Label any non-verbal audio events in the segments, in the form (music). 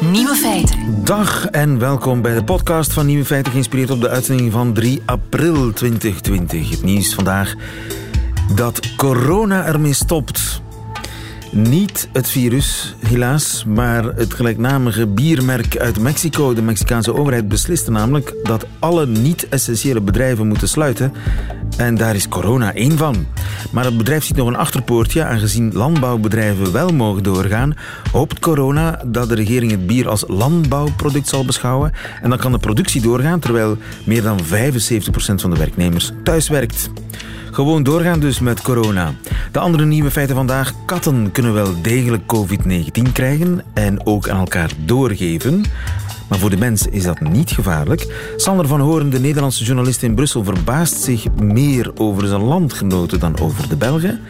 Nieuwe feiten. Dag en welkom bij de podcast van Nieuwe Feiten, geïnspireerd op de uitzending van 3 april 2020. Het nieuws vandaag dat corona ermee stopt. Niet het virus, helaas, maar het gelijknamige biermerk uit Mexico. De Mexicaanse overheid besliste namelijk dat alle niet-essentiële bedrijven moeten sluiten. En daar is corona één van. Maar het bedrijf ziet nog een achterpoortje. Aangezien landbouwbedrijven wel mogen doorgaan, hoopt corona dat de regering het bier als landbouwproduct zal beschouwen. En dan kan de productie doorgaan, terwijl meer dan 75% van de werknemers thuis werkt. Gewoon doorgaan dus met corona. De andere nieuwe feiten vandaag. Katten kunnen wel degelijk COVID-19 krijgen en ook aan elkaar doorgeven. Maar voor de mens is dat niet gevaarlijk. Sander van Horen, de Nederlandse journalist in Brussel, verbaast zich meer over zijn landgenoten dan over de Belgen.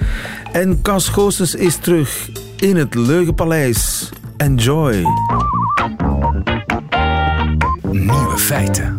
En Cas Goossens is terug in het Leugenpaleis. Enjoy. Nieuwe feiten.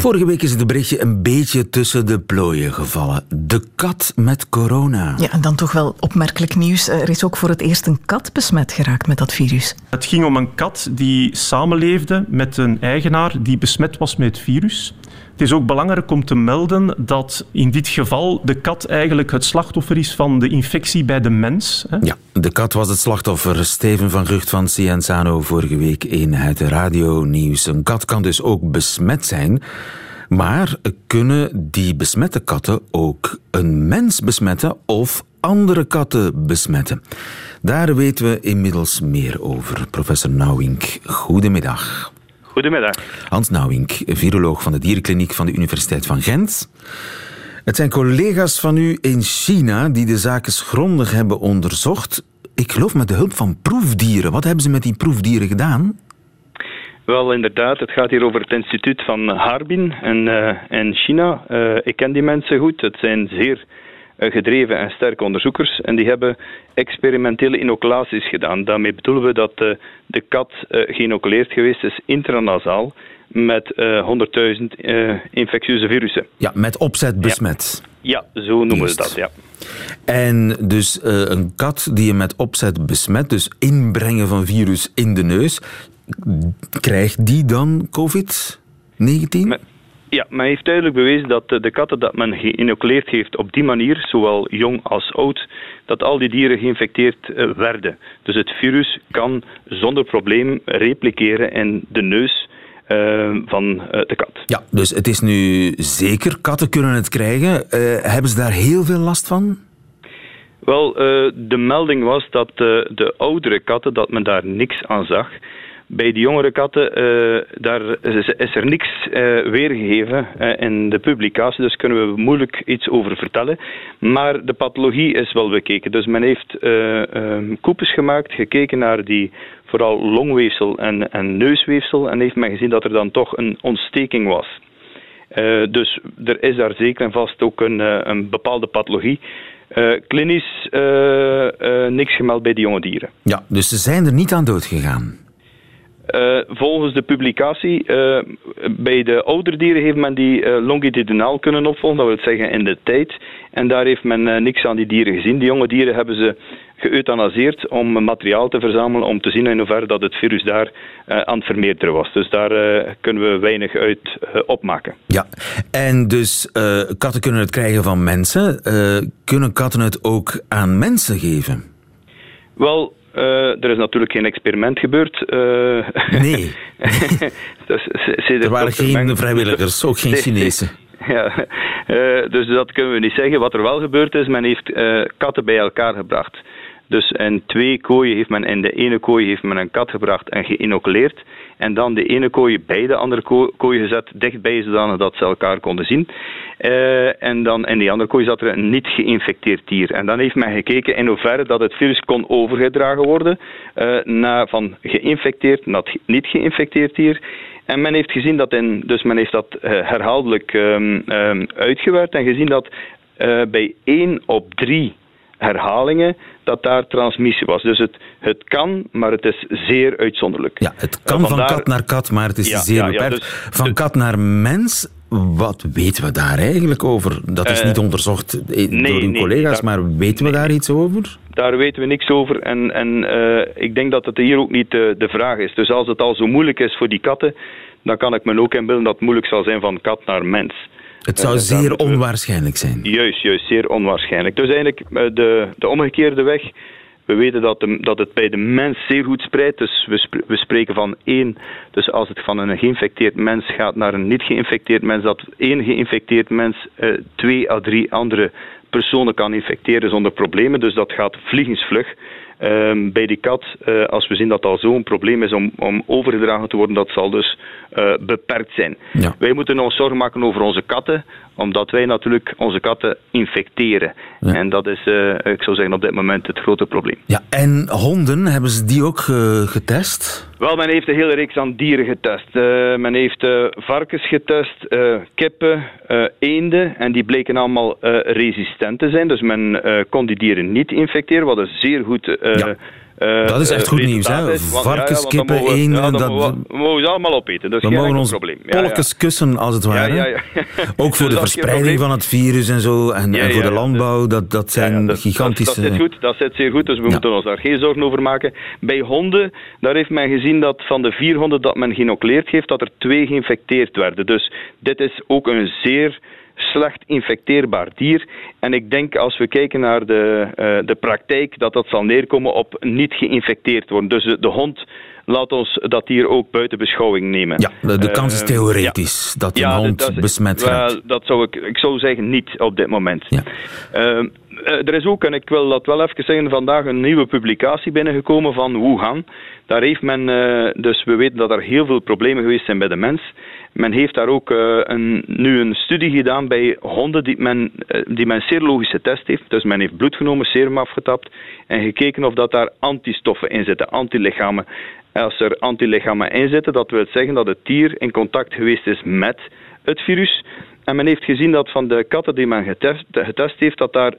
Vorige week is het berichtje een beetje tussen de plooien gevallen. De kat met corona. Ja, en dan toch wel opmerkelijk nieuws. Er is ook voor het eerst een kat besmet geraakt met dat virus. Het ging om een kat die samenleefde met een eigenaar die besmet was met het virus. Het is ook belangrijk om te melden dat in dit geval de kat eigenlijk het slachtoffer is van de infectie bij de mens. Ja, de kat was het slachtoffer. Steven van Gucht van Cienzano vorige week in het radio-nieuws. Een kat kan dus ook besmet zijn. Maar kunnen die besmette katten ook een mens besmetten of andere katten besmetten? Daar weten we inmiddels meer over. Professor Nauwink, goedemiddag. Goedemiddag. Hans Nauwink, viroloog van de dierenkliniek van de Universiteit van Gent. Het zijn collega's van u in China die de zaken grondig hebben onderzocht. Ik geloof met de hulp van proefdieren. Wat hebben ze met die proefdieren gedaan? Wel, inderdaad. Het gaat hier over het instituut van Harbin in, uh, in China. Uh, ik ken die mensen goed. Het zijn zeer uh, gedreven en sterke onderzoekers. En die hebben experimentele inoculaties gedaan. Daarmee bedoelen we dat de kat geïnoculeerd geweest is intranasaal met 100.000 infectieuze virussen. Ja, met opzet besmet. Ja, ja zo noemen Just. we dat, ja. En dus een kat die je met opzet besmet, dus inbrengen van virus in de neus, krijgt die dan COVID-19? Ja, men heeft duidelijk bewezen dat de katten dat men geïnoculeerd heeft op die manier, zowel jong als oud, dat al die dieren geïnfecteerd werden. Dus het virus kan zonder probleem repliceren in de neus uh, van de kat. Ja, dus het is nu zeker, katten kunnen het krijgen. Uh, hebben ze daar heel veel last van? Wel, de melding was dat de oudere katten, dat men daar niks aan zag. Bij de jongere katten uh, daar is er niks uh, weergegeven uh, in de publicatie, dus kunnen we moeilijk iets over vertellen. Maar de pathologie is wel bekeken. Dus men heeft um, koepels gemaakt, gekeken naar die vooral longweefsel en, en neusweefsel en heeft men gezien dat er dan toch een ontsteking was. dus er is daar zeker en vast ook een, een bepaalde pathologie. klinisch niks gemeld bij de jonge dieren. Ja, dus ze zijn er niet aan dood gegaan. Uh, volgens de publicatie, uh, bij de oudere dieren heeft men die uh, longitudinaal kunnen opvolgen, dat wil zeggen in de tijd. En daar heeft men niks aan die dieren gezien. Die jonge dieren hebben ze geëuthanaseerd om materiaal te verzamelen om te zien in hoeverre dat het virus daar aan het vermeerderen was. Dus daar kunnen we weinig uit opmaken. Ja, en dus katten kunnen het krijgen van mensen. kunnen katten het ook aan mensen geven? Wel, uh, er is natuurlijk geen experiment gebeurd. Uh, nee. (laughs) dus, er waren geen vrijwilligers, ook geen Chinezen. (laughs) Ja, uh, dus dat kunnen we niet zeggen. Wat er wel gebeurd is, men heeft katten bij elkaar gebracht. Dus in twee kooien heeft men in de ene kooi heeft men een kat gebracht en geïnoculeerd. En dan de ene kooi bij de andere ko kooi gezet, dichtbij zodanig dat ze elkaar konden zien. Uh, en dan in die andere kooi zat er een niet geïnfecteerd dier. En dan heeft men gekeken in hoeverre dat het virus kon overgedragen worden uh, naar van geïnfecteerd naar niet geïnfecteerd dier. En men heeft gezien dat in, dus men heeft dat uh, herhaaldelijk um, um, uitgewerkt en gezien dat bij 1 op 3 herhalingen dat daar transmissie was. Dus het, het kan, maar het is zeer uitzonderlijk. Ja, het kan van kat naar kat, maar het is ja, zeer ja, ja, beperkt. dus- van kat naar mens, wat weten we daar eigenlijk over? Dat is Eh, niet onderzocht eh, nee, door uw nee, collega's, daar- maar weten we daar iets over? Daar weten we niks over. En, en ik denk dat het hier ook niet de vraag is. Dus als het al zo moeilijk is voor die katten, dan kan ik me ook inbeelden dat het moeilijk zal zijn van kat naar mens. Het zou zeer onwaarschijnlijk zijn. Juist, juist, zeer onwaarschijnlijk. Dus eigenlijk de, de omgekeerde weg we weten dat, de, dat het bij de mens zeer goed spreidt. Dus we, we spreken van één. Dus als het van een geïnfecteerd mens gaat naar een niet geïnfecteerd mens, dat één geïnfecteerd mens uh, twee à drie andere personen kan infecteren zonder problemen. Dus dat gaat vliegensvlug. Um, bij die kat, uh, als we zien dat al zo'n probleem is om, om overgedragen te worden, dat zal dus uh, beperkt zijn. Ja. Wij moeten ons zorgen maken over onze katten, omdat wij natuurlijk onze katten infecteren. En dat is, uh, ik zou zeggen, op dit moment het grote probleem. Ja, en honden, hebben ze die ook getest? Wel, men heeft een hele reeks aan dieren getest. Uh, men heeft uh, varkens getest, uh, kippen, eenden, en die bleken allemaal resistent te zijn. Dus men kon die dieren niet infecteren, wat een zeer goed. Uh, dat is echt goed nieuws, hè? Varkens, kippen, eenden... Ja, dat, we, mogen ze allemaal opeten, dus we mogen ons probleem. kussen, als het ware. (laughs) Ook voor dus de verspreiding van het virus en zo, en, en voor de landbouw, dat, dat zijn dat, gigantische... Dat, zit goed, dat zit zeer goed, dus we moeten ons daar geen zorgen over maken. Bij honden, daar heeft men gezien dat van de vier honden dat men geïnoculeerd heeft, dat er twee geïnfecteerd werden. Dus dit is ook een zeer slecht infecteerbaar dier. En ik denk als we kijken naar de, uh, de praktijk dat dat zal neerkomen op niet geïnfecteerd worden. Dus de, hond laat ons dat dier ook buiten beschouwing nemen. Ja, de, kans is eh, theoretisch dat een hond besmet raakt. dat zou ik, ik zou zeggen niet op dit moment. Ja. Uh, er is ook, en ik wil dat wel even zeggen, vandaag een nieuwe publicatie binnengekomen van Wuhan. Daar heeft men, dus we weten dat er heel veel problemen geweest zijn bij de mens. Men heeft daar ook uh, een, nu een studie gedaan bij honden die men, uh, die men test heeft. Dus men heeft bloed genomen, serum afgetapt en gekeken of dat daar antistoffen in zitten, antilichamen. Als er antilichamen in zitten, dat wil zeggen dat het dier in contact geweest is met het virus. En men heeft gezien dat van de katten die men getest, getest heeft, dat daar 10%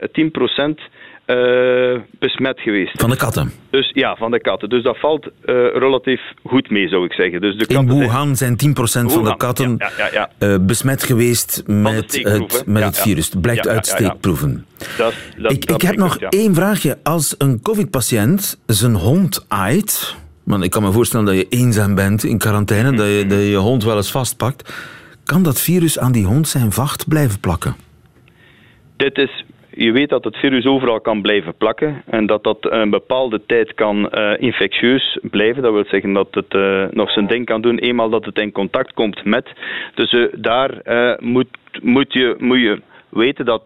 uh, besmet geweest. Van de katten? Dus ja, van de katten. Dus dat valt uh, relatief goed mee, zou ik zeggen. Dus de In Wuhan zijn 10% van de katten ja, ja, ja, uh, besmet geweest met het, met het virus. Het blijkt uit steekproeven. Dat, dat, ik, ik heb nog één vraagje. Als een covid-patiënt zijn hond aait... Want ik kan me voorstellen dat je eenzaam bent in quarantaine, dat, je, dat je je hond wel eens vastpakt. Kan dat virus aan die hond zijn vacht blijven plakken? Dit is je weet dat het virus overal kan blijven plakken en dat dat een bepaalde tijd kan uh, infectieus blijven. Dat wil zeggen dat het uh, nog zijn ding kan doen eenmaal dat het in contact komt met. Dus uh, daar moet, moet, je, moet je weten dat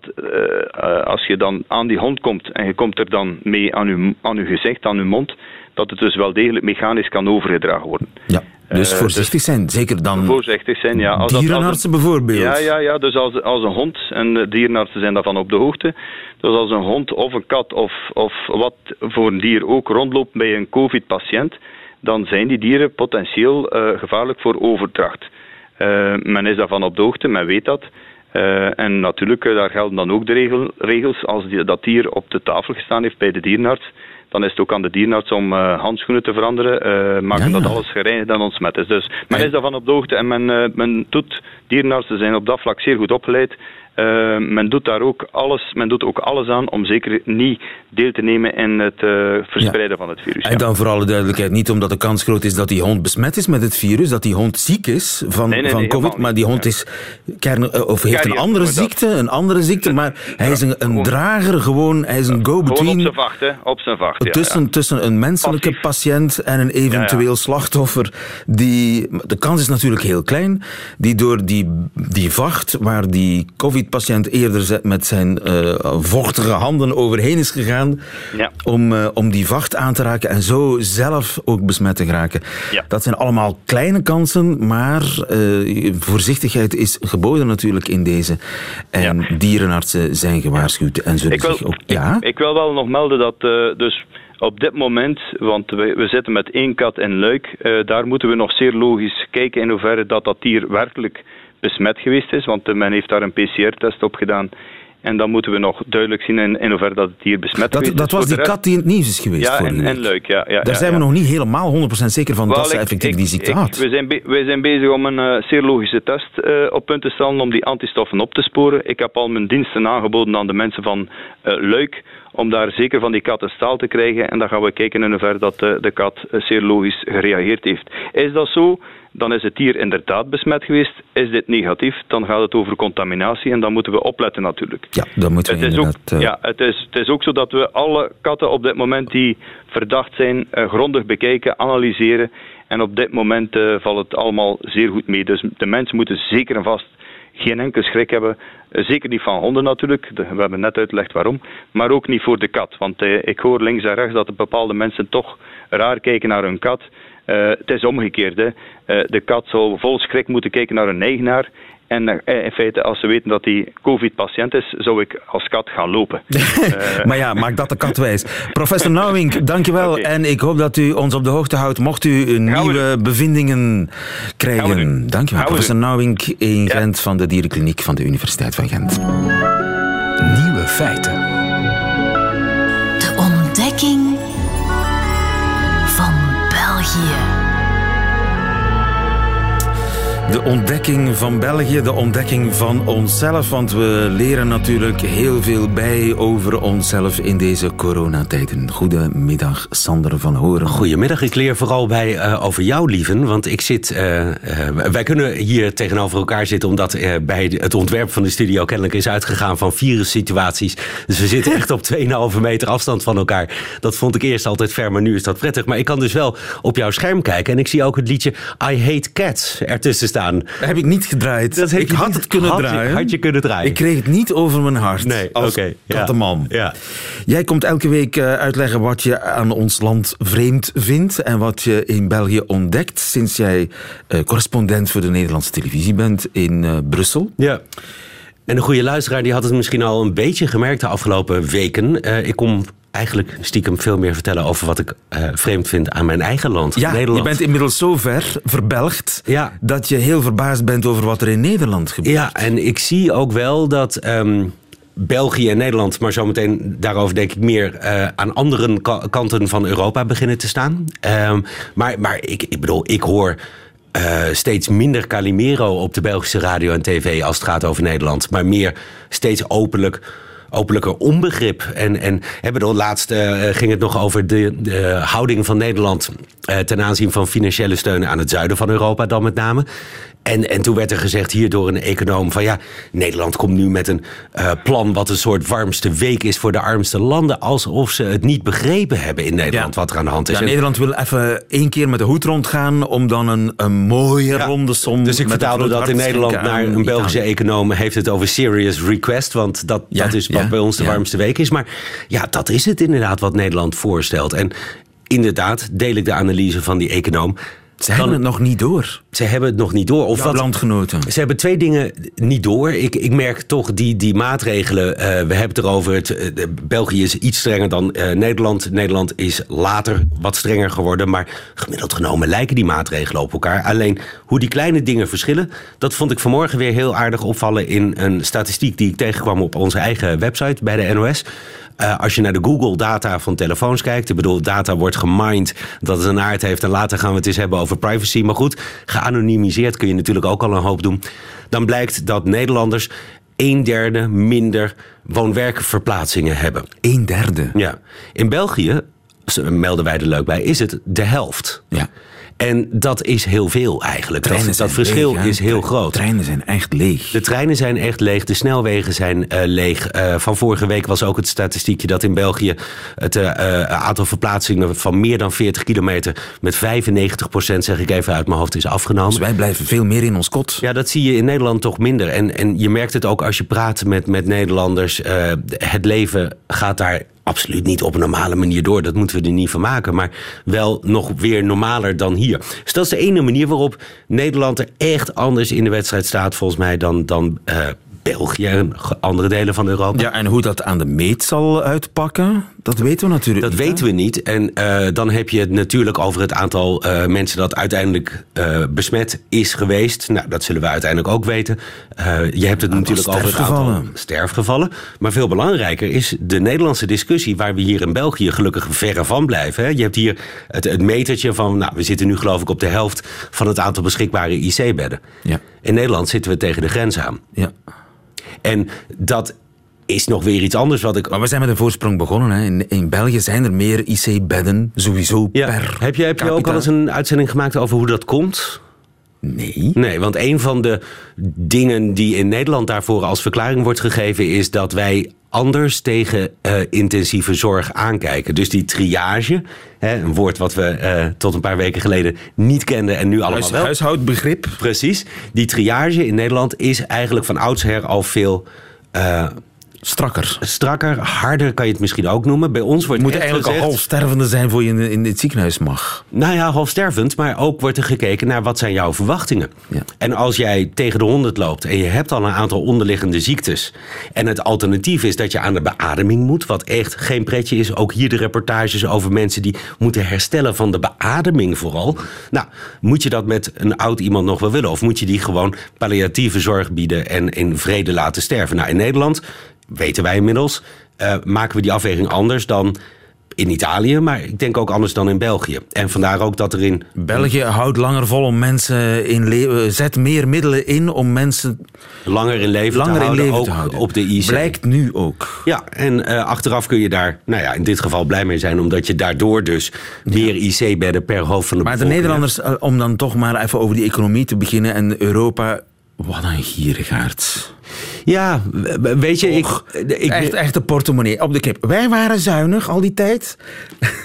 als je dan aan die hond komt en je komt er dan mee aan je, aan uw gezicht, aan uw mond, dat het dus wel degelijk mechanisch kan overgedragen worden. Ja. Dus uh, voorzichtig zijn, zeker dan voorzichtig zijn, ja. Als dierenartsen bijvoorbeeld. Ja, ja, ja. dus als, als een hond, en de dierenartsen zijn daarvan op de hoogte, dus als een hond of een kat of, of wat voor een dier ook rondloopt bij een covid-patiënt, dan zijn die dieren potentieel uh, gevaarlijk voor overdracht. Uh, men is daarvan op de hoogte, men weet dat. Uh, en natuurlijk, daar gelden dan ook de regel, regels als die, dat dier op de tafel gestaan heeft bij de dierenarts dan is het ook aan de dierenarts om uh, handschoenen te veranderen, uh, maken dat alles gereinigd en ontsmet is. Dus men is daarvan op de hoogte en men, uh, men doet, dierenartsen zijn op dat vlak zeer goed opgeleid. Uh, men doet daar ook alles, men doet ook alles aan om zeker niet deel te nemen in het uh, verspreiden van het virus. En dan voor alle duidelijkheid, niet omdat de kans groot is dat die hond besmet is met het virus, dat die hond ziek is van, nee, nee, van COVID, maar die hond is kern, eh, of heeft een andere ziekte, een andere ziekte, maar (laughs) hij is een, een drager, gewoon, hij is een go-between. Op zijn vacht, hè? Op zijn vacht, ja, tussen, tussen een menselijke Passief. patiënt en een eventueel slachtoffer. Die, de kans is natuurlijk heel klein, die door die, die vacht waar die COVID patiënt eerder met zijn uh, vochtige handen overheen is gegaan ja. om, uh, om die vacht aan te raken en zo zelf ook besmet te geraken. Ja. Dat zijn allemaal kleine kansen, maar uh, voorzichtigheid is geboden natuurlijk in deze. En ja. dierenartsen zijn gewaarschuwd en zullen ik wil, zich ook... Ja? Ik, ik, wil wel nog melden dat dus op dit moment, want we, we, zitten met één kat in Luik, daar moeten we nog zeer logisch kijken in hoeverre dat dat dier werkelijk besmet geweest is, want men heeft daar een PCR-test op gedaan. En dan moeten we nog duidelijk zien in, in hoeverre dat het hier besmet dat, geweest dat is. Dat was die kat die in het nieuws is geweest Ja, en, en leuk. Ja, ja, Daar zijn we nog niet helemaal 100% zeker van Wel, dat ze effectief ik, die ziekte had. We zijn, wij zijn bezig om een uh, serologische test uh, op punt te stellen om die antistoffen op te sporen. Ik heb al mijn diensten aangeboden aan de mensen van uh, Luik om daar zeker van die kat een staal te krijgen. En dan gaan we kijken in hoeverre dat de, de kat zeer logisch gereageerd heeft. Is dat zo? Dan is het dier inderdaad besmet geweest. Is dit negatief, dan gaat het over contaminatie en dan moeten we opletten natuurlijk. Ja, dan moeten we het is inderdaad... Ook, uh... Ja, het is, het is ook zo dat we alle katten op dit moment die verdacht zijn, uh, grondig bekijken, analyseren. En op dit moment uh, valt het allemaal zeer goed mee. Dus de mensen moeten zeker en vast geen enkel schrik hebben. Zeker niet van honden natuurlijk, we hebben net uitgelegd waarom. Maar ook niet voor de kat. Want ik hoor links en rechts dat bepaalde mensen toch raar kijken naar hun kat. Uh, het is omgekeerd. Hè. Uh, de kat zou vol schrik moeten kijken naar een eigenaar. En uh, in feite, als ze weten dat hij COVID-patiënt is, zou ik als kat gaan lopen. (laughs) maar ja, maak dat de kat wijs. Professor Nauwink, dankjewel. Okay. En ik hoop dat u ons op de hoogte houdt mocht u nieuwe bevindingen krijgen. Dankjewel. Professor Nauwink in ja. Gent van de Dierenkliniek van de Universiteit van Gent. Nieuwe feiten. De ontdekking van België, de ontdekking van onszelf. Want we leren natuurlijk heel veel bij over onszelf in deze coronatijden. Goedemiddag, Sander van Horen. Goedemiddag, ik leer vooral bij uh, over jou, lieven. Want ik zit. Uh, uh, wij kunnen hier tegenover elkaar zitten, omdat bij het ontwerp van de studio kennelijk is uitgegaan van virussituaties. Dus we zitten echt op 2,5 meter afstand van elkaar. Dat vond ik eerst altijd ver, maar nu is dat prettig. Maar ik kan dus wel op jouw scherm kijken en ik zie ook het liedje I Hate Cats ertussen staan. Dat heb ik niet gedraaid. Dat ik had niet, het kunnen had draaien. Je, had je kunnen draaien. Ik kreeg het niet over mijn hart. Nee, als okay, kattenman. Ja. Ja. Jij komt elke week uitleggen wat je aan ons land vreemd vindt en wat je in België ontdekt sinds jij uh, correspondent voor de Nederlandse televisie bent in uh, Brussel. Ja. En de goede luisteraar die had het misschien al een beetje gemerkt de afgelopen weken. Uh, ik kom eigenlijk stiekem veel meer vertellen over wat ik uh, vreemd vind aan mijn eigen land, ja, Nederland. Je bent inmiddels zo ver verbelgd ja. dat je heel verbaasd bent over wat er in Nederland gebeurt. Ja, en ik zie ook wel dat. Um, België en Nederland, maar zometeen daarover denk ik meer uh, aan andere ka kanten van Europa beginnen te staan. Um, maar maar ik, ik bedoel, ik hoor uh, steeds minder Calimero op de Belgische radio en tv als het gaat over Nederland, maar meer steeds openlijk openlijker onbegrip. En, en bedoel, laatst uh, ging het nog over de, de houding van Nederland uh, ten aanzien van financiële steun aan het zuiden van Europa dan met name. En, en toen werd er gezegd hier door een econoom van ja, Nederland komt nu met een uh, plan wat een soort warmste week is voor de armste landen. Alsof ze het niet begrepen hebben in Nederland ja. wat er aan de hand is. Ja, Nederland wil even één keer met de hoed rondgaan om dan een, een mooie ja. ronde som. Dus ik vertaalde dat in Nederland naar een Belgische econoom heeft het over serious request. Want dat, dat is wat bij ons de warmste week is. Maar ja, dat is het inderdaad wat Nederland voorstelt. En inderdaad deel ik de analyse van die econoom. Ze hebben het nog niet door. Ze hebben het nog niet door. Of wat, landgenoten. Ze hebben twee dingen niet door. Ik, ik merk toch die, die maatregelen. Uh, we hebben het erover. Het, uh, België is iets strenger dan uh, Nederland. Nederland is later wat strenger geworden. Maar gemiddeld genomen lijken die maatregelen op elkaar. Alleen hoe die kleine dingen verschillen. Dat vond ik vanmorgen weer heel aardig opvallen in een statistiek die ik tegenkwam op onze eigen website bij de NOS. Uh, als je naar de Google data van telefoons kijkt, ik bedoel, data wordt gemined dat het een aard heeft en later gaan we het eens hebben over privacy. Maar goed, geanonimiseerd kun je natuurlijk ook al een hoop doen. Dan blijkt dat Nederlanders een derde minder woon-werkverplaatsingen hebben. Een derde? Ja. In België, melden wij er leuk bij, is het de helft. Ja. En dat is heel veel eigenlijk. Treinen dat, dat verschil leeg, is heel groot. Treinen zijn echt leeg. De treinen zijn echt leeg. De snelwegen zijn uh, leeg. Uh, van vorige week was ook het statistiekje dat in België het uh, aantal verplaatsingen van meer dan 40 kilometer met 95 procent, zeg ik even uit mijn hoofd, is afgenomen. Dus wij blijven veel meer in ons kot. Ja, dat zie je in Nederland toch minder. En, en je merkt het ook als je praat met, met Nederlanders. het leven gaat daar absoluut niet op een normale manier door. Dat moeten we er niet van maken. Maar wel nog weer normaler dan hier. Dus dat is de ene manier waarop Nederland er echt anders in de wedstrijd staat, volgens mij, dan, dan uh, België en andere delen van Europa. Ja, en hoe dat aan de meet zal uitpakken, dat weten we natuurlijk dat niet. Dat weten we niet. En uh, dan heb je het natuurlijk over het aantal uh, mensen dat uiteindelijk uh, besmet is geweest. Nou, dat zullen we uiteindelijk ook weten. je hebt het natuurlijk over het aantal sterfgevallen. Maar veel belangrijker is de Nederlandse discussie, waar we hier in België gelukkig verre van blijven. Hè. Je hebt hier het, het metertje van, nou, we zitten nu geloof ik op de helft van het aantal beschikbare IC-bedden. Ja. In Nederland zitten we tegen de grens aan. Ja. En dat is nog weer iets anders wat ik... Maar we zijn met een voorsprong begonnen. Hè. In, in België zijn er meer IC-bedden, sowieso Ja. per Heb je, heb je ook al eens een uitzending gemaakt over hoe dat komt? Nee. Nee, want een van de dingen die in Nederland daarvoor als verklaring wordt gegeven... is dat wij anders tegen eh, intensieve zorg aankijken. Dus die triage, hè, een woord wat we eh, tot een paar weken geleden niet kenden... en nu allemaal Huis, wel. huishoudbegrip. Precies. Die triage in Nederland is eigenlijk van oudsher al veel... eh, Strakker. strakker, harder kan je het misschien ook noemen. Bij ons wordt Je moet eigenlijk gezegd- half stervende zijn voor je in, in het ziekenhuis mag. Nou ja, halfstervend, maar ook wordt er gekeken naar wat zijn jouw verwachtingen. Ja. En als jij tegen de 100 loopt en je hebt al een aantal onderliggende ziektes... en het alternatief is dat je aan de beademing moet, wat echt geen pretje is. Ook hier de reportages over mensen die moeten herstellen van de beademing vooral. Nou, moet je dat met een oud iemand nog wel willen? Of moet je die gewoon palliatieve zorg bieden en in vrede laten sterven? Nou, in Nederland, weten wij inmiddels, eh, maken we die afweging anders dan in Italië, maar ik denk ook anders dan in België. En vandaar ook dat er in. België houdt langer vol om mensen in leven. Zet meer middelen in om mensen langer in leven langer te in houden, leven ook te houden. op de IC. Blijkt nu ook. Ja, en eh, achteraf kun je daar, nou ja, in dit geval blij mee zijn, omdat je daardoor dus meer IC-bedden per hoofd van de Maar de bevolking Nederlanders, eh, om dan toch maar even over die economie te beginnen en Europa. Wat een gierigaard. Ja, weet je, ik, ik, Echt, echt de portemonnee op de kip. Wij waren zuinig al die tijd.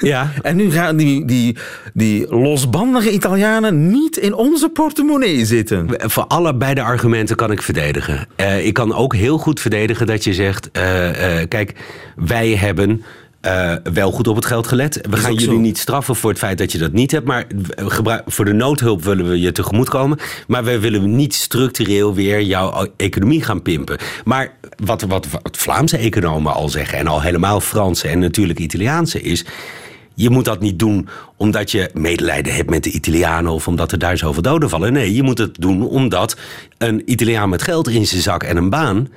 Ja. (laughs) En nu gaan die, die, die losbandige Italianen niet in onze portemonnee zitten. Voor allebei de argumenten kan ik verdedigen. Eh, ik kan ook heel goed verdedigen dat je zegt: eh, eh, kijk, wij hebben. Eh, wel goed op het geld gelet. We gaan jullie zo. niet straffen voor het feit dat je dat niet hebt. Maar gebruik- voor de noodhulp willen we je tegemoetkomen. Maar wij willen niet structureel weer jouw economie gaan pimpen. Maar wat, wat, wat Vlaamse economen al zeggen, en al helemaal Franse en natuurlijk Italiaanse, is. Je moet dat niet doen omdat je medelijden hebt met de Italianen of omdat er daar zoveel doden vallen. Nee, je moet het doen omdat een Italiaan met geld in zijn zak en een baan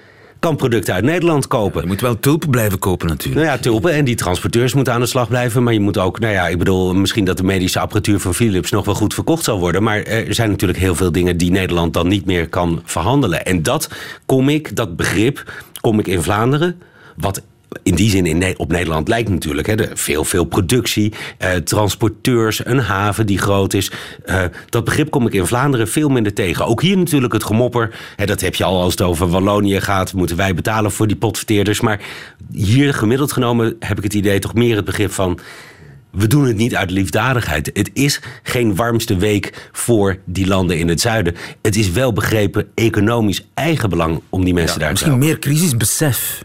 kan producten uit Nederland kopen. Je moet wel tulpen blijven kopen natuurlijk. Nou ja, tulpen en die transporteurs moeten aan de slag blijven. Maar je moet ook, nou ja, ik bedoel, misschien dat de medische apparatuur van Philips nog wel goed verkocht zal worden. Maar er zijn natuurlijk heel veel dingen die Nederland dan niet meer kan verhandelen. En dat kom ik, dat begrip, kom ik in Vlaanderen. Wat in die zin in, op Nederland lijkt natuurlijk. Hè, de, veel, veel productie, eh, transporteurs, een haven die groot is. Eh, dat begrip kom ik in Vlaanderen veel minder tegen. Ook hier natuurlijk het gemopper. Hè, dat heb je al als het over Wallonië gaat. Moeten wij betalen voor die potverteerders. Maar hier gemiddeld genomen heb ik het idee toch meer het begrip van... We doen het niet uit liefdadigheid. Het is geen warmste week voor die landen in het zuiden. Het is wel begrepen economisch eigenbelang om die mensen daar te Misschien helpen. meer crisisbesef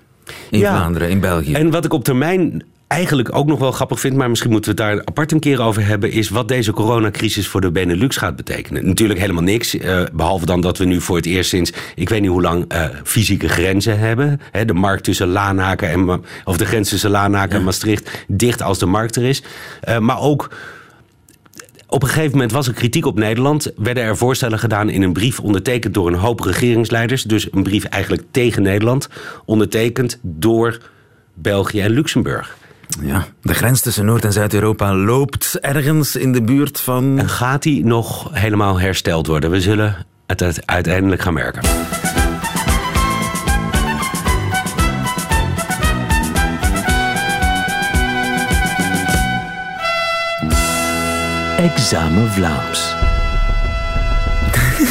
in Ja. Vlaanderen, in België. En wat ik op termijn eigenlijk ook nog wel grappig vind, maar misschien moeten we het daar apart een keer over hebben, is wat deze coronacrisis voor de Benelux gaat betekenen. Natuurlijk helemaal niks, eh, behalve dan dat we nu voor het eerst sinds, ik weet niet hoe lang, eh, fysieke grenzen hebben. De markt tussen Lanaken en, of de grens tussen Lanaken en Maastricht dicht als de markt er is. Eh, maar ook op een gegeven moment was er kritiek op Nederland. Werden er voorstellen gedaan in een brief ondertekend door een hoop regeringsleiders. Dus een brief eigenlijk tegen Nederland. Ondertekend door België en Luxemburg. Ja, de grens tussen Noord- en Zuid-Europa loopt ergens in de buurt van... En gaat die nog helemaal hersteld worden? We zullen het uit- uiteindelijk gaan merken. Examen Vlaams.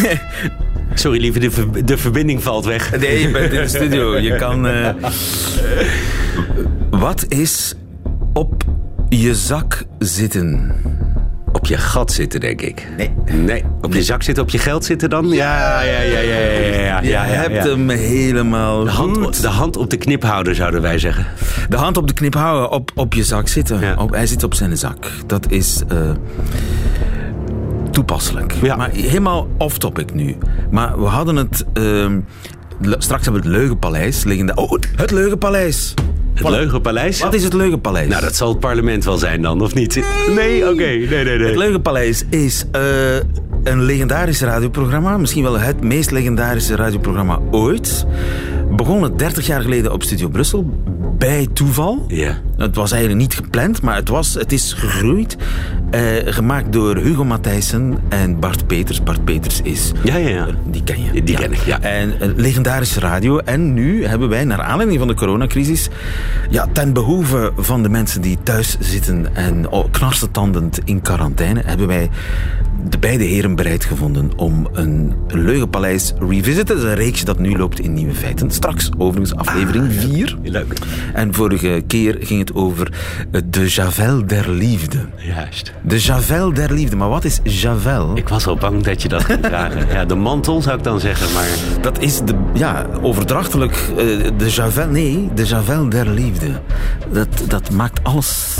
(laughs) Sorry lieve, de, ver- de verbinding valt weg. Nee, je bent in de studio. Je kan... eh, (laughs) Wat is op je zak zitten? Op je gat zitten, denk ik. Nee. Nee, op je zak zitten, op je geld zitten dan? Ja, ja, ja, ja, ja, ja, ja, Je hebt hem helemaal De hand, goed. de hand op de kniphouder, zouden wij zeggen. De hand op de knip houden, op, op je zak zitten. Op, hij zit op zijn zak. Dat is eh, toepasselijk. Ja. Maar helemaal off-topic nu. Maar we hadden het... ehm, straks hebben we het Leugenpaleis liggen. daar. Oh, het Leugenpaleis. Het Leugenpaleis? Wat is het Leugenpaleis? Nou, dat zal het parlement wel zijn dan, of niet? Nee, oké. Nee, nee, nee. Het Leugenpaleis is eh, een legendarisch radioprogramma. Misschien wel het meest legendarische radioprogramma ooit. Begonnen 30 jaar geleden op Studio Brussel. Bij toeval. Ja. Het was eigenlijk niet gepland, maar het, was, het is gegroeid. Eh, gemaakt door Hugo Matthijssen en Bart Peters. Bart Peters is... Ja, ja, ja. Die ken je. Die ken ik, ja. En een legendarische radio. En nu hebben wij, naar aanleiding van de coronacrisis... Ja, ten behoeve van de mensen die thuis zitten en oh, knarsetandend in quarantaine... hebben wij de beide heren bereid gevonden om een Leugenpaleis Revisited. Dat is een reeks dat nu loopt in Nieuwe Feiten. Straks overigens aflevering 4. Leuk. En vorige keer ging het over eh, de Javel der Liefde. Juist. De Javel der Liefde. Maar wat is Javel? Ik was al bang dat je dat ging (laughs) vragen. Ja, de mantel zou ik dan zeggen, maar... Dat is de, ja, overdrachtelijk eh, de Javel. Nee, de Javel der Liefde. Dat, dat maakt alles.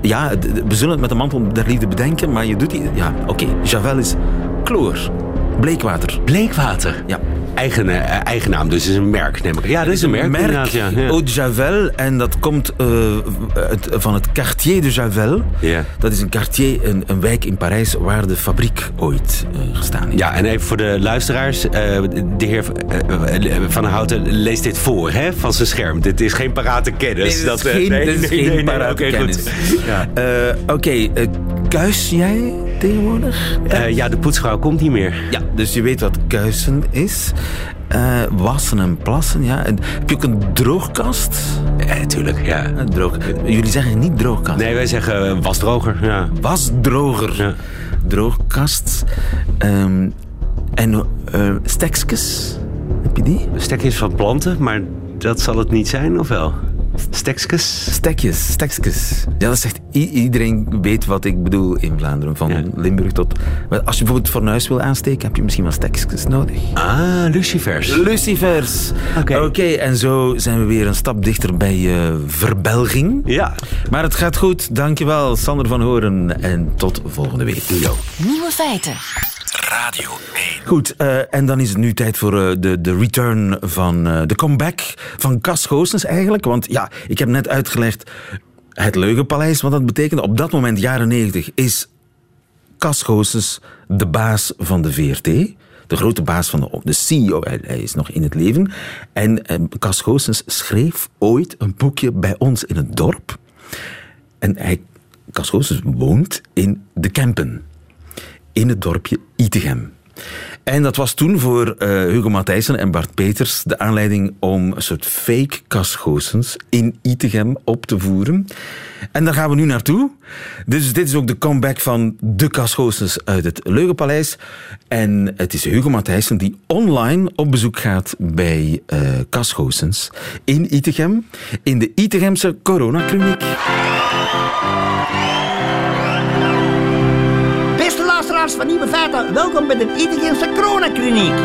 Ja, we zullen het met de mantel der liefde bedenken, maar je doet die. Ja, oké. Javel is chloor. Bleekwater. Bleekwater. Ja. Eigen, eh, eigen naam, dus is een merk, neem ik. Ja, dat is een merk, inderdaad. Ja. Ja. Eau de Javel. En dat komt eh, uit- van het Quartier de Javel. Ja. Dat is een quartier, een, een wijk in Parijs waar de fabriek ooit eh, gestaan heeft. Ja, en even voor de luisteraars. eh, de heer eh, Van Houten leest dit voor hè, van zijn scherm. Dit is geen parate kennis. Nee, dat is eh, geen, nee, is parate oké, kennis. Ja. Eh, Oké, eh, kuis jij tegenwoordig? Eh, ja, de poetsvrouw komt niet meer. Ja, dus je weet wat kuisen is. Eh, wassen en plassen, ja. En heb je ook een droogkast? Ja, tuurlijk, ja. Eh, droog. Jullie zeggen niet droogkast. Nee, wij zeggen eh, wasdroger. Ja. Wasdroger. Ja. Droogkast. Ehm, en eh stekskes. Heb je die? Stekjes van planten, maar dat zal het niet zijn, of wel? Stekjes? Stekjes, stekskes. Ja, dat zegt iedereen weet wat ik bedoel in Vlaanderen. Van Ja. Limburg tot... Maar Als je bijvoorbeeld fornuis wil aansteken, heb je misschien wel stekskes nodig. Ah, lucifers. Lucifers. Oké. en zo zijn we weer een stap dichter bij eh, verbelging. Ja. Maar het gaat goed, dankjewel Sander van Horen en tot volgende week. Nieuwe feiten. Radio 1. Goed, eh, en dan is het nu tijd voor eh, de, de return van eh, de comeback van Cas Goossens eigenlijk. Want ja, ik heb net uitgelegd het Leugenpaleis, wat dat betekent. Op dat moment, jaren 90, is Cas Goossens de baas van de VRT. De grote baas van de, de CEO, hij, is nog in het leven. En Cas Goossens schreef ooit een boekje bij ons in het dorp. En hij, Cas Goossens woont in de Kempen in het dorpje Itegem. En dat was toen voor eh, Hugo Matthijssen en Bart Peters de aanleiding om een soort fake Cas Goossens in Itegem op te voeren. En daar gaan we nu naartoe. Dus dit is ook de comeback van de Cas Goossens uit het Leugenpaleis. En het is Hugo Matthijssen die online op bezoek gaat bij Goossens in Itegem, in de Itegemse coronakliniek. Luisteraars van Nieuwe Feiten, welkom bij de Itegemse Coronakliniek. (laughs)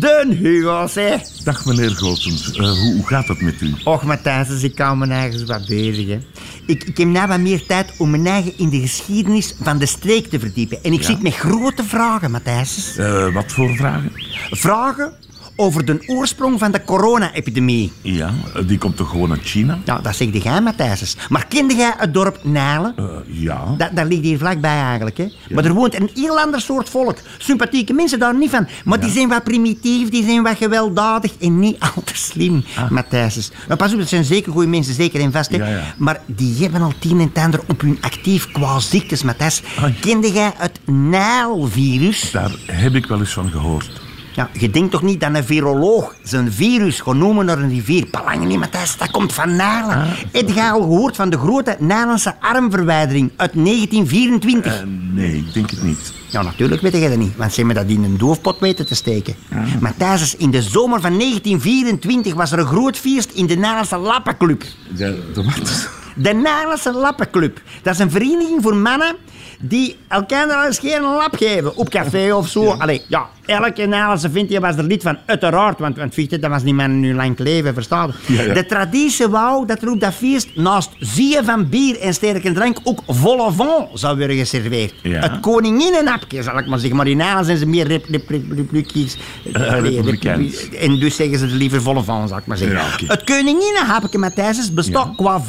De Hugo, zeg. Dag meneer Goossens, Eh, hoe, hoe gaat het met u? Och, Matthijs, dus ik hou me eigen wat bezig, hè. Ik, ik heb nou wat meer tijd om mijn eigen in de geschiedenis van de streek te verdiepen. En ik zit met grote vragen, Matthijs. Eh, wat voor vragen? Vragen over de oorsprong van de corona-epidemie. Ja, die komt toch gewoon uit China? Nou, dat zeg jij, Matthijs. Maar kende jij het dorp Nijlen? Eh, ja. Dat, dat ligt hier vlakbij eigenlijk. Hè? Maar er woont een heel ander soort volk. Sympathieke mensen daar niet van. Maar die zijn wat primitief, die zijn wat gewelddadig en niet (laughs) al te slim, Matthijs. Maar pas op, dat zijn zeker goede mensen, zeker en vast. Hè? Ja, ja. Maar die hebben al tien en het ander op hun actief qua ziektes, Matthijs. Kende jij het Nijlvirus? Daar heb ik wel eens van gehoord. Ja, je denkt toch niet dat een viroloog zijn virus gaat noemen naar een rivier? Belangen niet, Matthijs, dat komt van Nijlen. Ah. Heb je al gehoord van de grote Nijlense armverwijdering uit 1924? Eh, nee, ik denk het niet. Ja, natuurlijk weet jij dat niet, want ze hebben dat in een doofpot weten te steken. Maar tijdens in de zomer van 1924 was er een groot feest in de Nijlense Lappenclub. De, de wat? De Nijlense Lappenclub. Dat is een vereniging voor mannen die elkaar eens geen lap geven. Op café of zo. Allee, ja, elke Nijlense vindt je was er lid van. Uiteraard, want, want fichte, dat was niet meer hun lang leven, verstaan? Ja, ja. De traditie wou dat er op dat feest naast zeeën van bier en sterke drank ook volle vent zou worden geserveerd. Ja. Het koninginnenapje, zal ik maar zeggen. Maar in Nijlen zijn ze meer rep, rep, rep, republiekjes. Eh, republi- En dus zeggen ze liever volle vent, zal ik maar zeggen. Ja. Het koninginnenhapje, Matthijs, bestaat qua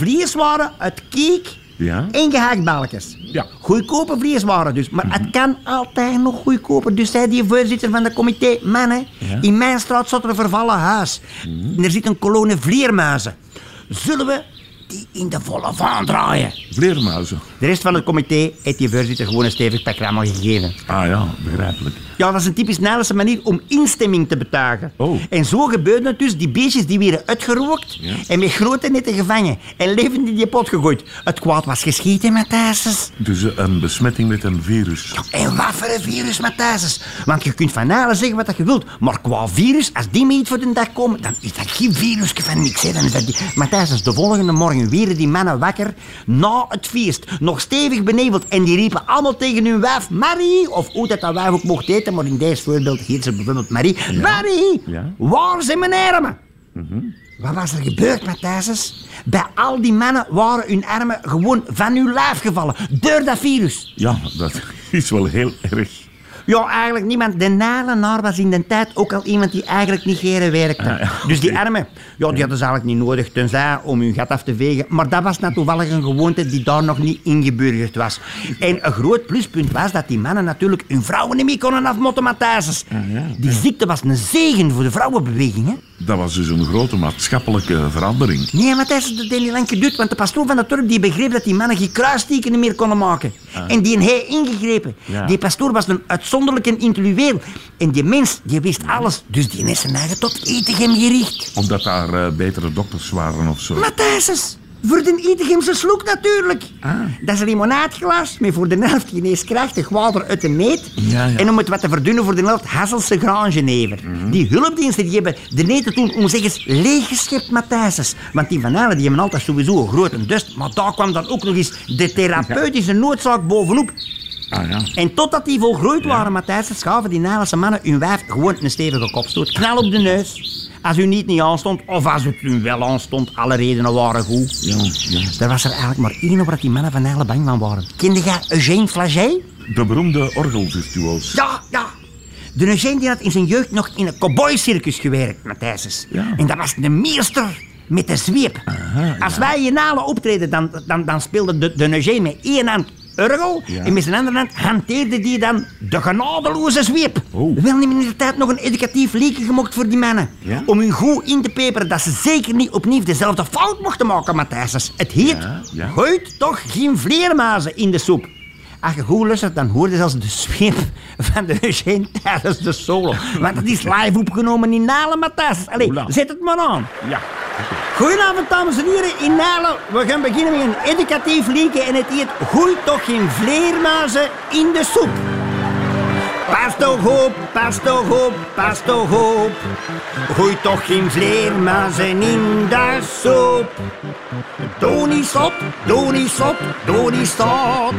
vleeswaren uit kiek, Ja. En gehaktballetjes. Ja. Goedkope vleeswaren dus. Maar het kan altijd nog goedkoper. Dus zei die voorzitter van de comité... Mannen, in mijn straat staat er een vervallen huis. En er zit een kolonie vleermuizen. Zullen we die in de volle vaan draaien? Vleermuizen. De rest van het comité heeft die voorzitter gewoon een stevig pakram gegeven. Ah ja, begrijpelijk. Ja, dat is een typisch Nederlandse manier om instemming te betuigen. Oh. En zo gebeurde het dus. Die beestjes die werden uitgerookt en met grote netten gevangen. En levend in die pot gegooid. Het kwaad was geschieten, Matthijsens. Dus eh, een besmetting met een virus. En wat voor een virus, Matthijsens. Want je kunt van alles zeggen wat je wilt. Maar qua virus, als die mee voor de dag komen, dan is dat geen virus van niks. Hè. Dan is dat die... Matthijsens, de volgende morgen werden die mannen wakker. Na het feest. Nog stevig beneveld. En die riepen allemaal tegen hun wijf Marie. Of hoe dat dat wijf ook mocht heten. Maar in deze voorbeeld heet ze bijvoorbeeld Marie. Marie, Ja. waar zijn mijn armen? Wat was er gebeurd, Matthijsens? Bij al die mannen waren hun armen gewoon van hun lijf gevallen. Door dat virus. Ja, dat (laughs) is wel heel erg. Ja, eigenlijk niemand. De nalenaar was in de tijd ook al iemand die eigenlijk niet geren werkte. Dus die armen, ja, die hadden ze eigenlijk niet nodig, tenzij om hun gat af te vegen. Maar dat was nou toevallig een gewoonte die daar nog niet ingeburgerd was. En een groot pluspunt was dat die mannen natuurlijk hun vrouwen niet meer konden afmotten, Matthijsens. Die ziekte was een zegen voor de vrouwenbeweging, hè? Dat was dus een grote maatschappelijke verandering. Nee, Matthijs, dat heeft niet lang geduurd, want de pastoor van het dorp die begreep dat die mannen geen kruistekenen meer konden maken. En die heeft ingegrepen. Ja. Die pastoor was een uitzonderlijke intellectueel. En die mens, die wist alles. Dus die is zijn eigen tot Etegem gericht. Omdat daar eh, betere dokters waren of zo. Matthijs, voor de Etegemse sloek natuurlijk. Dat is een limonaadglas met voor de helft geneeskrachtig water uit de neet. Ja, ja. En om het wat te verdunnen voor de helft Hasselse graangenever. Die hulpdiensten die hebben de neten toen, om zeg eens, leeggeschept Matthijsens. Want die van Halen die hebben altijd sowieso een grote dust. Maar daar kwam dan ook nog eens de therapeutische noodzaak bovenop. Ah ja. En totdat die volgroeid waren, Matthijs, schaven die Nederlandse mannen hun wijf gewoon een stevige kopstoot. Knal op de neus. Als u niet niet aanstond, of als het u wel aanstond, alle redenen waren goed. Ja, ja. Er was er eigenlijk maar één op dat die mannen van Nijlen bang van waren. Kende jij Eugène Flagey? De beroemde orgelvirtuoos. Ja, ja. De Eugène die had in zijn jeugd nog in een cowboycircus gewerkt, Matthijs. Ja. En dat was de meester met de zweep. Als wij in Nalen optreden, dan, dan, dan speelde de, de Eugène met één hand Ja. en met zijn andere hand hanteerde die dan de genadeloze zweep. Oh. Wel niet in de tijd nog een educatief liedje gemokt voor die mannen. Ja? Om hun goed in te peperen dat ze zeker niet opnieuw dezelfde fout mochten maken, Matthijs. Het heet, gooit toch geen vleermuizen in de soep. Als je goed luistert, dan hoor je zelfs de zweep van de (laughs) Eugène tijdens de solo. Want het is live opgenomen in Nalen, Matthijs. Allee, zet het maar aan. Ja. Goedenavond, dames en heren. In Nalen, we gaan beginnen met een educatief liedje en het heet Gooi toch geen vleermuizen in de soep. Pas toch op, pas toch op, pas toch op. Gooi toch geen vleermuizen in de soep. Doe niet zot, doe niet zot.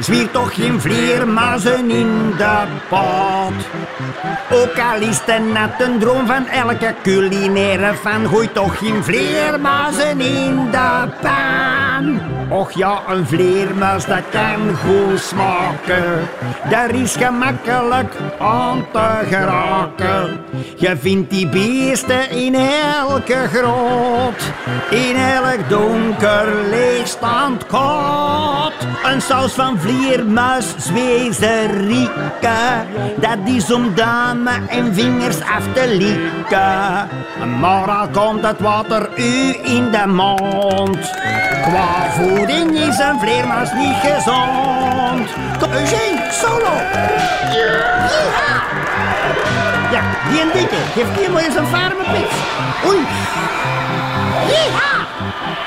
Zwier toch geen vleermuizen in de pot. Ook al is het net een droom van elke culinaire fan, gooi toch geen vleermuizen in de pan. Och ja, een vleermuis dat kan goed smaken. Daar is gemakkelijk aan te geraken. Je vindt die beesten in elke grot, in elk donker leegstaand kot. Een saus van vleermuis, zwezerieke, dat is om duimen en vingers af te likken. Maar al komt het water u in de mond, qua voeding is een vleermuis niet gezond. Kom, Eugène, solo! Ja, die een dikke, geef die maar eens een farmenpits. Oei! Yeeha! (laughs)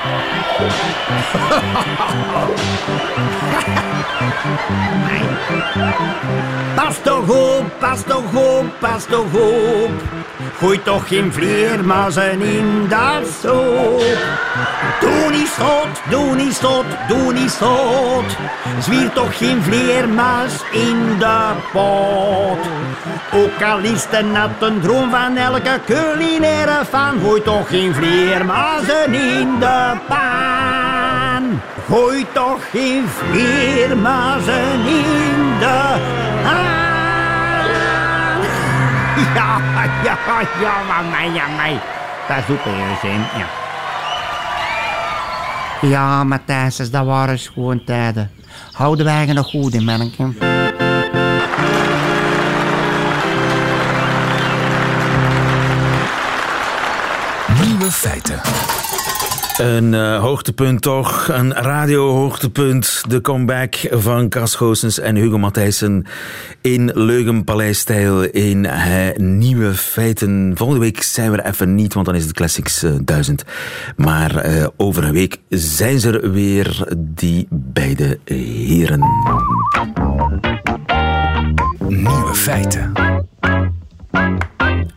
Pas toch op, pas toch op, pas toch op. Gooi toch geen vleermuizen in dat soep. Doe niet zot, doe niet zot, doe niet zot. Zwier toch geen vleermuis in de pot. Ook al is het net een droom van elke culinaire fan. Gooi toch geen vleermuizen in de pan. Gooi toch geen vleermuizen in de pan. (laughs) Ja, ja, ja, maar mij, ja, mij. Dat is ook zin, ja. Ja, Matthijs, dat waren gewoon tijden. Houden wij je nog goed in, manneke? Nieuwe feiten. Een eh, hoogtepunt toch, een radiohoogtepunt. De comeback van Cas Goossens en Hugo Matthijssen in Leugenpaleisstijl in eh, Nieuwe Feiten. Volgende week zijn we er even niet, want dan is het Classics eh, 1000. Maar eh, over een week zijn ze er weer, die beide heren. Nieuwe feiten.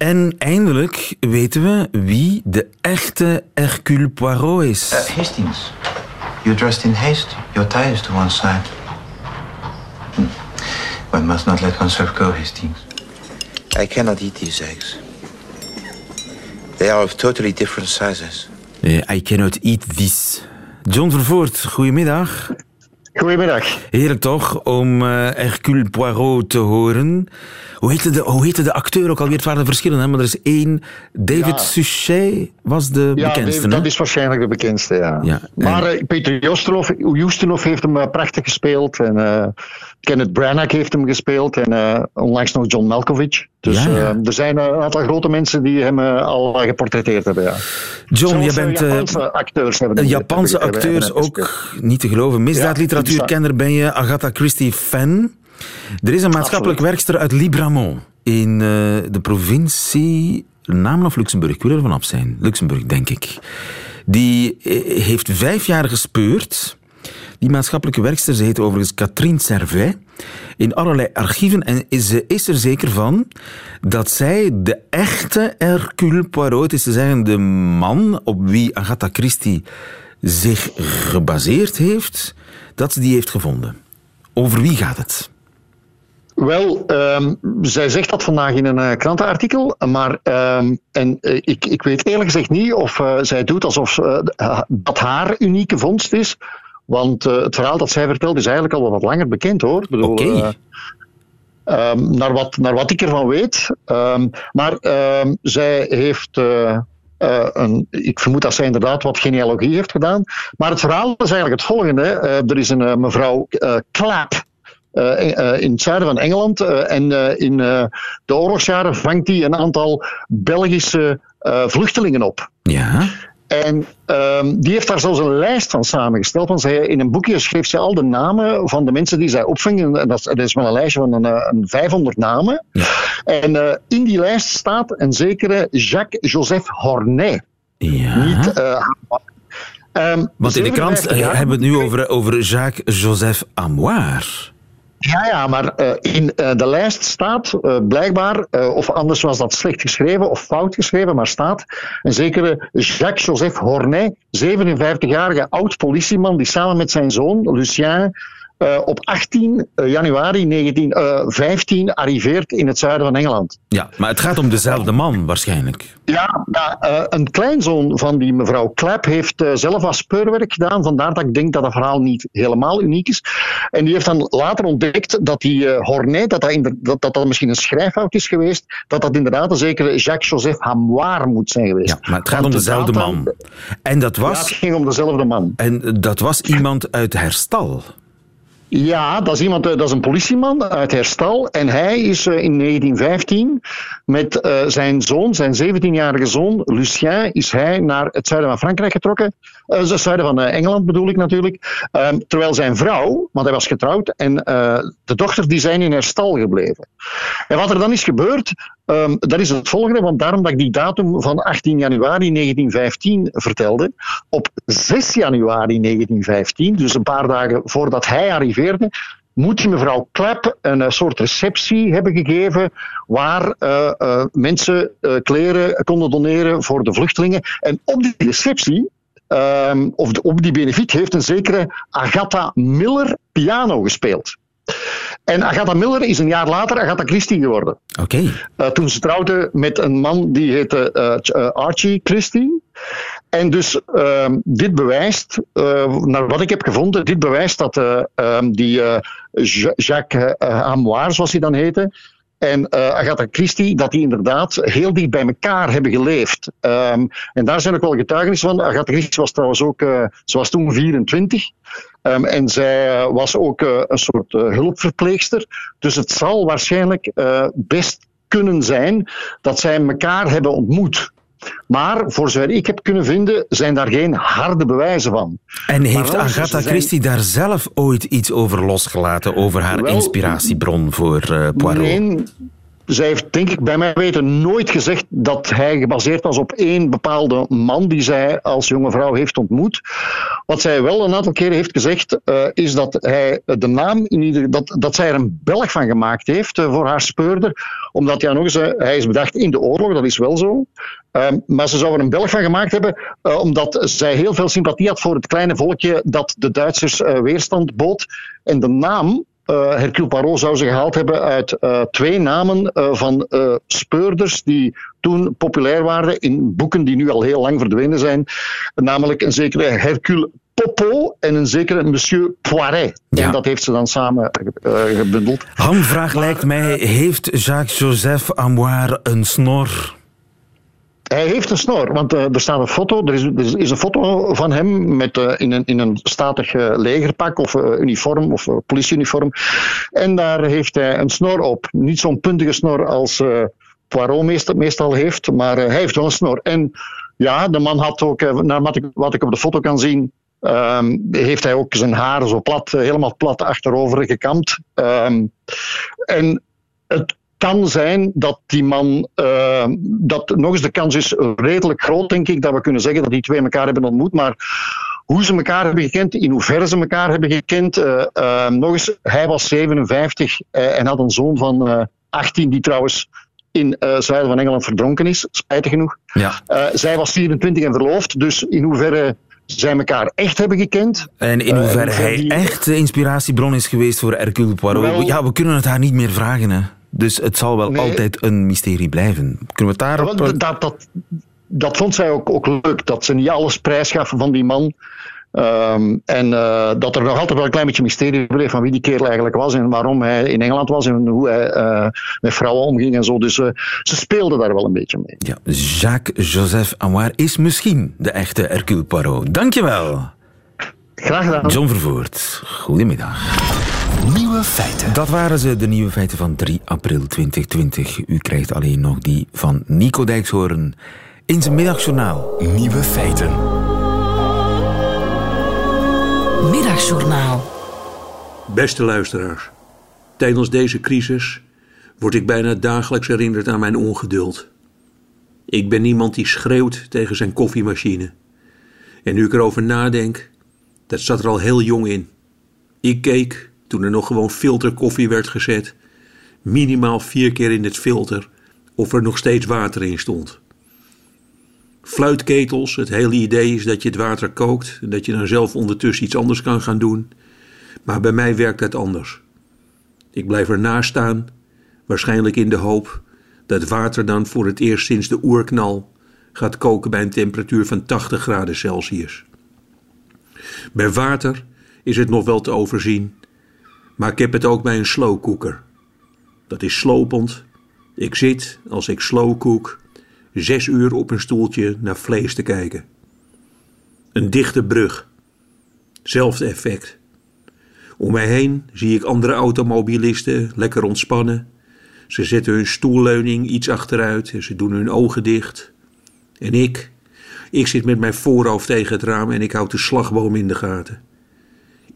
En eindelijk weten we wie de echte Hercule Poirot is. Uh, Hastings, you're dressed in haste. Your tie is to one side. Hm. One must not let oneself go, Hastings. I cannot eat these eggs. They are of totally different sizes. Eh, I cannot eat this. John Vervoort, goedemiddag. Goedemiddag. Heerlijk toch om eh, Hercule Poirot te horen. Hoe heette, de, hoe heette de acteur ook alweer? Het waren verschillen, hè? maar er is één. David Ja. Suchet was de Ja, bekendste. Hè? dat is waarschijnlijk de bekendste, ja. Ja, Maar eh, Peter Justinov, Justinov heeft hem eh, prachtig gespeeld. En Kenneth Branagh heeft hem gespeeld. En onlangs nog John Malkovich. Dus Ja, ja. er zijn een aantal grote mensen die hem al geportretteerd hebben, ja. John, je bent Japanse acteurs hebben Japanse hebben- hebben acteurs ook niet te geloven. Misdaadliteratuurkenner ben je, Agatha Christie fan. Er is een maatschappelijk werkster uit Libramont in eh, de provincie Namen of Luxemburg. Ik wil er vanaf zijn. Luxemburg, denk ik. Die eh, heeft vijf jaar gespeurd. Die maatschappelijke werkster, ze heet overigens Catherine Servet, in allerlei archieven en ze is er zeker van dat zij de echte Hercule Poirot, is te zeggen de man op wie Agatha Christie zich gebaseerd heeft, dat ze die heeft gevonden. Over wie gaat het? Wel, ehm, zij zegt dat vandaag in een eh, krantenartikel, maar ehm, en, eh, ik, ik weet eerlijk gezegd niet of eh, zij doet alsof dat haar unieke vondst is. Want het verhaal dat zij vertelt is eigenlijk al wel wat langer bekend hoor. Oké. eh, ehm, naar, wat, naar wat ik ervan weet. Maar zij heeft. Eh, ik vermoed dat zij inderdaad wat genealogie heeft gedaan. Maar het verhaal is eigenlijk het volgende. Eh, er is een eh, mevrouw eh, in het zuiden van Engeland. en in de oorlogsjaren vangt hij een aantal Belgische vluchtelingen op. Ja. En ehm, die heeft daar zelfs een lijst van samengesteld. Want zij, in een boekje schreef ze al de namen van de mensen die zij opving. En dat, is- dat is wel een lijstje van een, eh, een 500 namen. En eh, in die lijst staat een zekere Jacques-Joseph Hornet. Ja. Niet, ehm, Want in de krant 57 jaar- hebben we het nu over, over Jacques-Joseph Amoir. Ja, ja, maar eh, in eh, de lijst staat eh, blijkbaar, of anders was dat slecht geschreven of fout geschreven, maar staat een zekere Jacques-Joseph Hornet, 57-jarige oud-politieman, die samen met zijn zoon Lucien eh, op 18 januari 1915 arriveert in het zuiden van Engeland. Ja, maar het gaat om dezelfde man waarschijnlijk. Ja, ja eh, een kleinzoon van die mevrouw Clapp heeft eh, zelf als speurwerk gedaan. Vandaar dat ik denk dat het verhaal niet helemaal uniek is. En die heeft dan later ontdekt dat die eh, Hornet, dat dat, dat, dat dat misschien een schrijffout is geweest, dat dat inderdaad een zekere Jacques-Joseph Hamoir moet zijn geweest. Ja, maar het gaat om de dezelfde man. En dat Ja, het was, ging om dezelfde man. en dat was iemand uit Herstal. Ja, dat is, iemand, eh, dat is een politieman uit Herstal. En hij is eh, in 1915 met eh, zijn zoon, zijn 17-jarige zoon Lucien, is hij naar het zuiden van Frankrijk getrokken. Het zuiden van Engeland bedoel ik natuurlijk. Ehm, terwijl zijn vrouw, want hij was getrouwd, en de dochter die zijn in Herstal gebleven. En wat er dan is gebeurd, ehm, dat is het volgende, want daarom dat ik die datum van 18 januari 1915 vertelde. Op 6 januari 1915, dus een paar dagen voordat hij arriveerde, moet die mevrouw Clapp een eh, soort receptie hebben gegeven waar eh, eh, mensen eh, kleren konden doneren voor de vluchtelingen. En op die receptie, ehm, of op die benefiet, heeft een zekere Agatha Miller piano gespeeld. En Agatha Miller is een jaar later Agatha Christie geworden. Oké. Eh, toen ze trouwde met een man die heette eh, eh, Archie Christie. En dus ehm, dit bewijst, naar wat ik heb gevonden, dit bewijst dat eh, ehm, die Ja- Jacques Hamoir, zoals hij dan heette, en uh, Agatha Christie, dat die inderdaad heel dicht bij elkaar hebben geleefd. Um, en daar zijn ook wel getuigenissen van. Agatha Christie was trouwens ook, uh, ze was toen 24. Um, en zij was ook een soort hulpverpleegster. Dus het zal waarschijnlijk best kunnen zijn dat zij elkaar hebben ontmoet. Maar voor zover ik heb kunnen vinden, zijn daar geen harde bewijzen van. En heeft Agatha Christie daar zelf ooit iets over losgelaten, over haar wel, inspiratiebron voor uh, Poirot? Nee, zij heeft, denk ik, bij mij weten nooit gezegd dat hij gebaseerd was op één bepaalde man die zij als jonge vrouw heeft ontmoet. Wat zij wel een aantal keren heeft gezegd, uh, is dat hij de naam, in ieder, dat, dat zij er een Belg van gemaakt heeft uh, voor haar speurder. Omdat ja, nog eens, uh, hij is bedacht in de oorlog, dat is wel zo. Ehm, maar ze zou er een Belg van gemaakt hebben, omdat zij heel veel sympathie had voor het kleine volkje dat de Duitsers weerstand bood. En de naam uh, Hercule Poirot zou ze gehaald hebben uit uh, twee namen uh, van speurders die toen populair waren in boeken die nu al heel lang verdwenen zijn. Namelijk een zekere Hercule Popo en een zekere Monsieur Poiret. Ja. En dat heeft ze dan samen gebundeld. Hamvraag lijkt mij, heeft Jacques-Joseph Amoir een snor? Hij heeft een snor, want uh, er staat een foto. Er is, er is, een foto van hem met, uh, in, een, in een statig uh, legerpak of uniform of politieuniform. En daar heeft hij een snor op. Niet zo'n puntige snor als Poirot meestal, heeft, maar hij heeft wel een snor. En ja, de man had ook, naar wat ik, wat ik op de foto kan zien, Um, heeft hij ook zijn haren zo plat, helemaal plat achterover gekamd. Um, en het kan zijn dat die man, uh, dat nog eens de kans is redelijk groot, denk ik, dat we kunnen zeggen dat die twee elkaar hebben ontmoet. Maar hoe ze elkaar hebben gekend, in hoeverre ze elkaar hebben gekend. Uh, uh, nog eens, hij was 57 en had een zoon van 18, die trouwens in uh, zuiden van Engeland verdronken is, spijtig genoeg. Ja. Uh, zij was 24 en verloofd, dus in hoeverre zij elkaar echt hebben gekend. En in hoeverre uh, hij die... echt de inspiratiebron is geweest voor Hercule Poirot. Wel, ja, we kunnen het haar niet meer vragen, hè. Dus het zal wel nee. altijd een mysterie blijven. Kunnen we het daarop... Dat, dat, dat, dat vond zij ook, ook leuk, dat ze niet alles prijsgaven van die man. Um, en uh, dat er nog altijd wel een klein beetje mysterie bleef van wie die kerel eigenlijk was en waarom hij in Engeland was en hoe hij uh, met vrouwen omging en zo. Dus uh, ze speelden daar wel een beetje mee. Ja, Jacques-Joseph Amoir is misschien de echte Hercule Poirot. Dankjewel. Graag gedaan. John Vervoort, goedemiddag. Nieuwe feiten. Dat waren ze, de nieuwe feiten van 3 april 2020. U krijgt alleen nog die van Nico Dijkshoorn in zijn middagjournaal. Nieuwe feiten. Middagjournaal. Beste luisteraars, tijdens deze crisis word ik bijna dagelijks herinnerd aan mijn ongeduld. Ik ben niemand die schreeuwt tegen zijn koffiemachine. En nu ik erover nadenk, dat zat er al heel jong in. Ik keek, toen er nog gewoon filterkoffie werd gezet, minimaal vier keer in het filter of er nog steeds water in stond. Fluitketels, het hele idee is dat je het water kookt en dat je dan zelf ondertussen iets anders kan gaan doen. Maar bij mij werkt het anders. Ik blijf ernaast staan, waarschijnlijk in de hoop dat water dan voor het eerst sinds de oerknal gaat koken bij een temperatuur van 80 graden Celsius. Bij water is het nog wel te overzien, maar ik heb het ook bij een slowcooker. Dat is slopend. Ik zit, als ik slow kook, zes uur op een stoeltje naar vlees te kijken. Een dichte brug. Zelfde effect. Om mij heen zie ik andere automobilisten lekker ontspannen. Ze zetten hun stoelleuning iets achteruit en ze doen hun ogen dicht. En ik, ik zit met mijn voorhoofd tegen het raam en ik houd de slagboom in de gaten.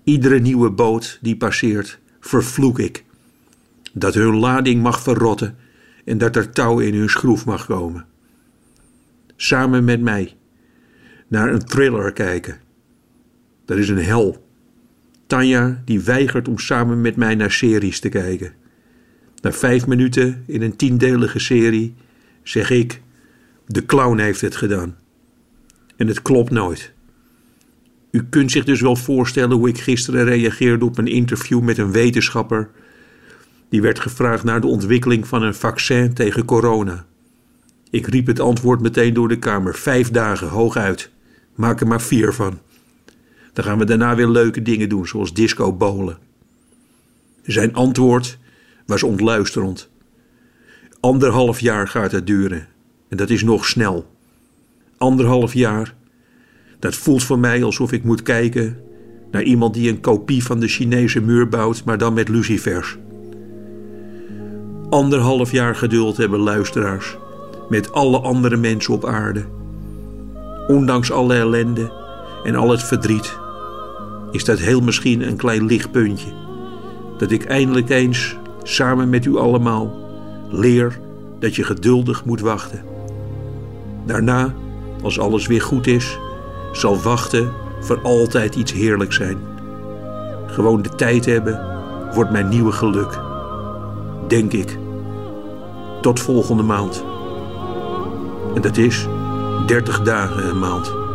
Iedere nieuwe boot die passeert, vervloek ik. Dat hun lading mag verrotten en dat er touw in hun schroef mag komen. Samen met mij naar een thriller kijken. Dat is een hel. Tanja die weigert om samen met mij naar series te kijken. Na vijf minuten in een tiendelige serie zeg ik: De clown heeft het gedaan. En het klopt nooit. U kunt zich dus wel voorstellen hoe ik gisteren reageerde op een interview met een wetenschapper. Die werd gevraagd naar de ontwikkeling van een vaccin tegen corona. Ik riep het antwoord meteen door de kamer. Vijf dagen, hooguit. Maak er maar vier van. Dan gaan we daarna weer leuke dingen doen, zoals disco bolen. Zijn antwoord was ontluisterend. Anderhalf jaar gaat het duren. En dat is nog snel. Anderhalf jaar. Dat voelt voor mij alsof ik moet kijken naar iemand die een kopie van de Chinese muur bouwt, maar dan met lucifers. Anderhalf jaar geduld hebben luisteraars met alle andere mensen op aarde. Ondanks alle ellende en al het verdriet is dat heel misschien een klein lichtpuntje. Dat ik eindelijk eens, samen met u allemaal, leer dat je geduldig moet wachten. Daarna, als alles weer goed is, zal wachten voor altijd iets heerlijks zijn. Gewoon de tijd hebben wordt mijn nieuwe geluk. Denk ik. Tot volgende maand. En dat is 30 dagen een maand.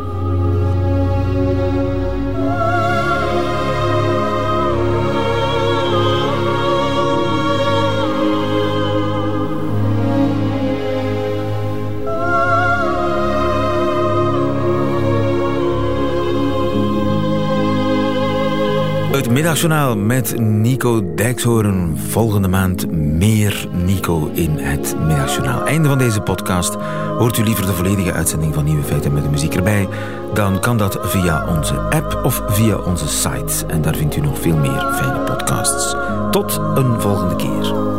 Middagjournaal met Nico Dijkshoorn. Volgende maand meer Nico in het middagjournaal. Einde van deze podcast. Hoort u liever de volledige uitzending van Nieuwe Feiten met de muziek erbij? Dan kan dat via onze app of via onze site. En daar vindt u nog veel meer fijne podcasts. Tot een volgende keer.